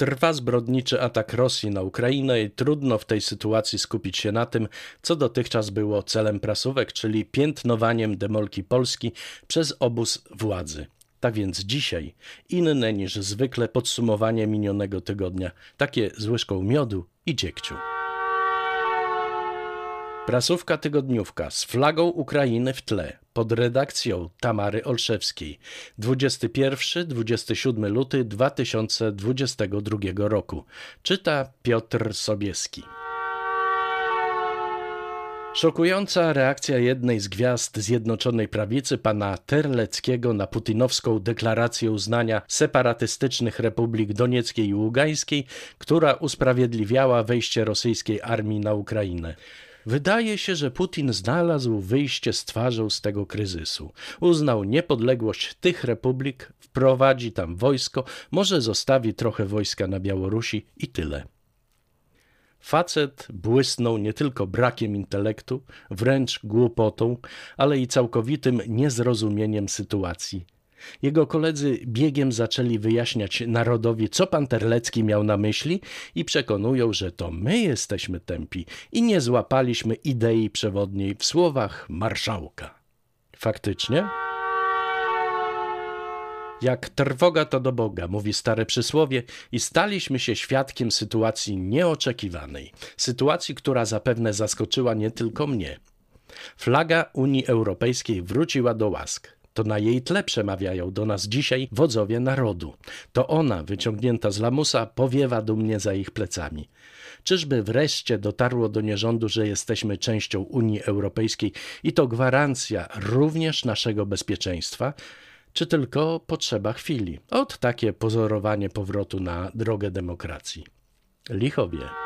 Trwa zbrodniczy atak Rosji na Ukrainę i trudno w tej sytuacji skupić się na tym, co dotychczas było celem prasówek, czyli piętnowaniem demolki Polski przez obóz władzy. Tak więc dzisiaj inne niż zwykle podsumowanie minionego tygodnia, takie z łyżką miodu i dziegciu. Prasówka tygodniówka z flagą Ukrainy w tle pod redakcją Tamary Olszewskiej 21-27 luty 2022 roku. Czyta Piotr Sobieski. Szokująca reakcja jednej z gwiazd Zjednoczonej Prawicy, pana Terleckiego, na putinowską deklarację uznania separatystycznych republik Donieckiej i Ługańskiej, która usprawiedliwiała wejście rosyjskiej armii na Ukrainę. Wydaje się, że Putin znalazł wyjście z twarzą z tego kryzysu. Uznał niepodległość tych republik, wprowadzi tam wojsko, może zostawi trochę wojska na Białorusi i tyle. Facet błysnął nie tylko brakiem intelektu, wręcz głupotą, ale i całkowitym niezrozumieniem sytuacji. Jego koledzy biegiem zaczęli wyjaśniać narodowi, co pan Terlecki miał na myśli i przekonują, że to my jesteśmy tępi i nie złapaliśmy idei przewodniej w słowach marszałka. Faktycznie? Jak trwoga to do Boga, mówi stare przysłowie, i staliśmy się świadkiem sytuacji nieoczekiwanej. Sytuacji, która zapewne zaskoczyła nie tylko mnie. Flaga Unii Europejskiej wróciła do łask. To na jej tle przemawiają do nas dzisiaj wodzowie narodu. To ona, wyciągnięta z lamusa, powiewa dumnie za ich plecami. Czyżby wreszcie dotarło do nierządu, że jesteśmy częścią Unii Europejskiej i to gwarancja również naszego bezpieczeństwa? Czy tylko potrzeba chwili? Od takie pozorowanie powrotu na drogę demokracji. Lichowie.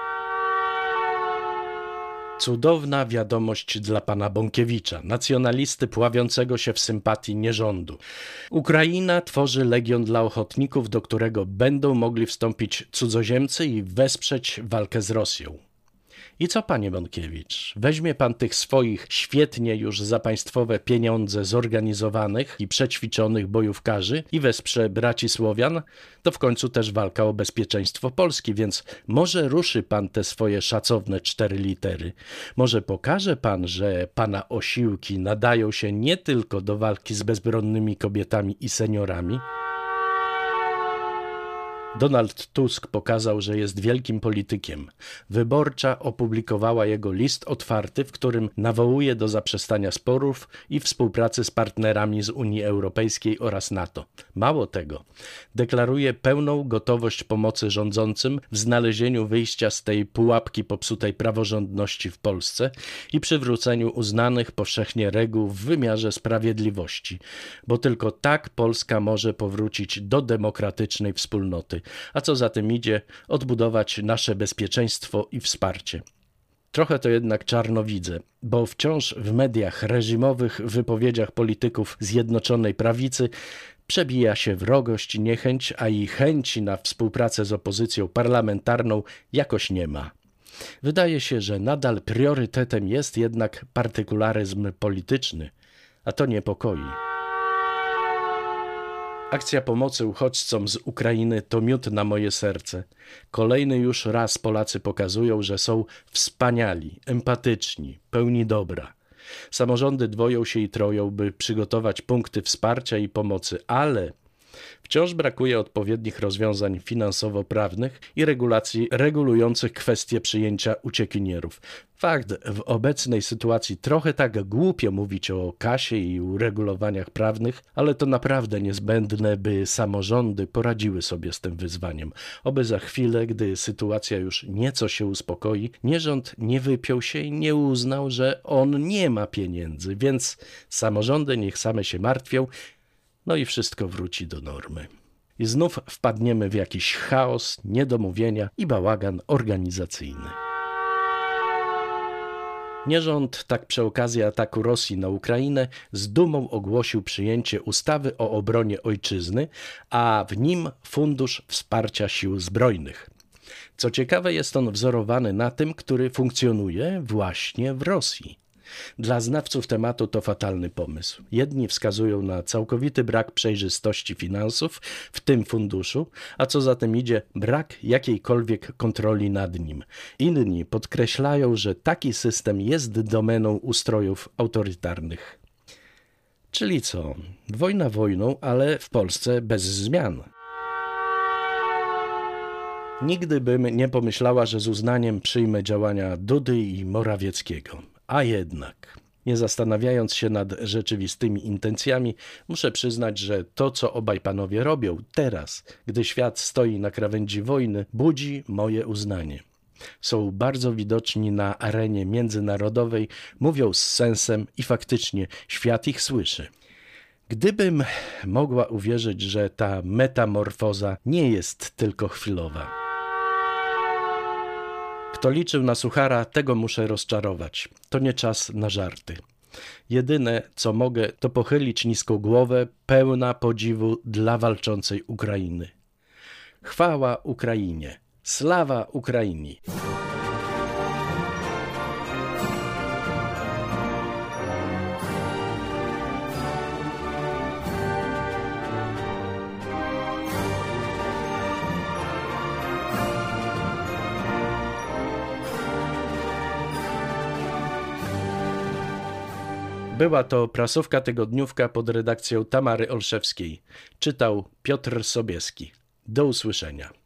Cudowna wiadomość dla pana Bąkiewicza, nacjonalisty pławiącego się w sympatii nierządu. Ukraina tworzy legion dla ochotników, do którego będą mogli wstąpić cudzoziemcy i wesprzeć walkę z Rosją. I co, panie Bąkiewicz? Weźmie pan tych swoich świetnie już za państwowe pieniądze zorganizowanych i przećwiczonych bojówkarzy i wesprze braci Słowian? To w końcu też walka o bezpieczeństwo Polski, więc może ruszy pan te swoje szacowne cztery litery. Może pokaże pan, że pana osiłki nadają się nie tylko do walki z bezbronnymi kobietami i seniorami? Donald Tusk pokazał, że jest wielkim politykiem. Wyborcza opublikowała jego list otwarty, w którym nawołuje do zaprzestania sporów i współpracy z partnerami z Unii Europejskiej oraz NATO. Mało tego, deklaruje pełną gotowość pomocy rządzącym w znalezieniu wyjścia z tej pułapki popsutej praworządności w Polsce i przywróceniu uznanych powszechnie reguł w wymiarze sprawiedliwości, bo tylko tak Polska może powrócić do demokratycznej wspólnoty a co za tym idzie, odbudować nasze bezpieczeństwo i wsparcie. Trochę to jednak czarno widzę, bo wciąż w mediach reżimowych, wypowiedziach polityków Zjednoczonej Prawicy przebija się wrogość, niechęć, a i chęci na współpracę z opozycją parlamentarną jakoś nie ma. Wydaje się, że nadal priorytetem jest jednak partykularyzm polityczny, a to niepokoi. Akcja pomocy uchodźcom z Ukrainy to miód na moje serce. Kolejny już raz Polacy pokazują, że są wspaniali, empatyczni, pełni dobra. Samorządy dwoją się i troją, by przygotować punkty wsparcia i pomocy, ale Wciąż brakuje odpowiednich rozwiązań finansowo-prawnych i regulacji regulujących kwestie przyjęcia uciekinierów. Fakt, w obecnej sytuacji trochę tak głupio mówić o kasie i uregulowaniach prawnych, ale to naprawdę niezbędne, by samorządy poradziły sobie z tym wyzwaniem. Oby za chwilę, gdy sytuacja już nieco się uspokoi, nie rząd nie wypiął się i nie uznał, że on nie ma pieniędzy, więc samorządy niech same się martwią no i wszystko wróci do normy. I znów wpadniemy w jakiś chaos, niedomówienia i bałagan organizacyjny. Nierząd tak przy okazji ataku Rosji na Ukrainę z dumą ogłosił przyjęcie ustawy o obronie ojczyzny, a w nim Fundusz Wsparcia Sił Zbrojnych. Co ciekawe, jest on wzorowany na tym, który funkcjonuje właśnie w Rosji. Dla znawców tematu to fatalny pomysł. Jedni wskazują na całkowity brak przejrzystości finansów, w tym funduszu, a co za tym idzie, brak jakiejkolwiek kontroli nad nim. Inni podkreślają, że taki system jest domeną ustrojów autorytarnych. Czyli co? Wojna wojną, ale w Polsce bez zmian. Nigdy bym nie pomyślała, że z uznaniem przyjmę działania Dudy i Morawieckiego. A jednak, nie zastanawiając się nad rzeczywistymi intencjami, muszę przyznać, że to, co obaj panowie robią teraz, gdy świat stoi na krawędzi wojny, budzi moje uznanie. Są bardzo widoczni na arenie międzynarodowej, mówią z sensem i faktycznie świat ich słyszy. Gdybym mogła uwierzyć, że ta metamorfoza nie jest tylko chwilowa. Kto liczył na suchara, tego muszę rozczarować. To nie czas na żarty. Jedyne, co mogę, to pochylić nisko głowę, pełna podziwu dla walczącej Ukrainy. Chwała Ukrainie, slawa Ukrainii. Była to prasówka tygodniówka pod redakcją Tamary Olszewskiej. Czytał Piotr Sobieski. Do usłyszenia.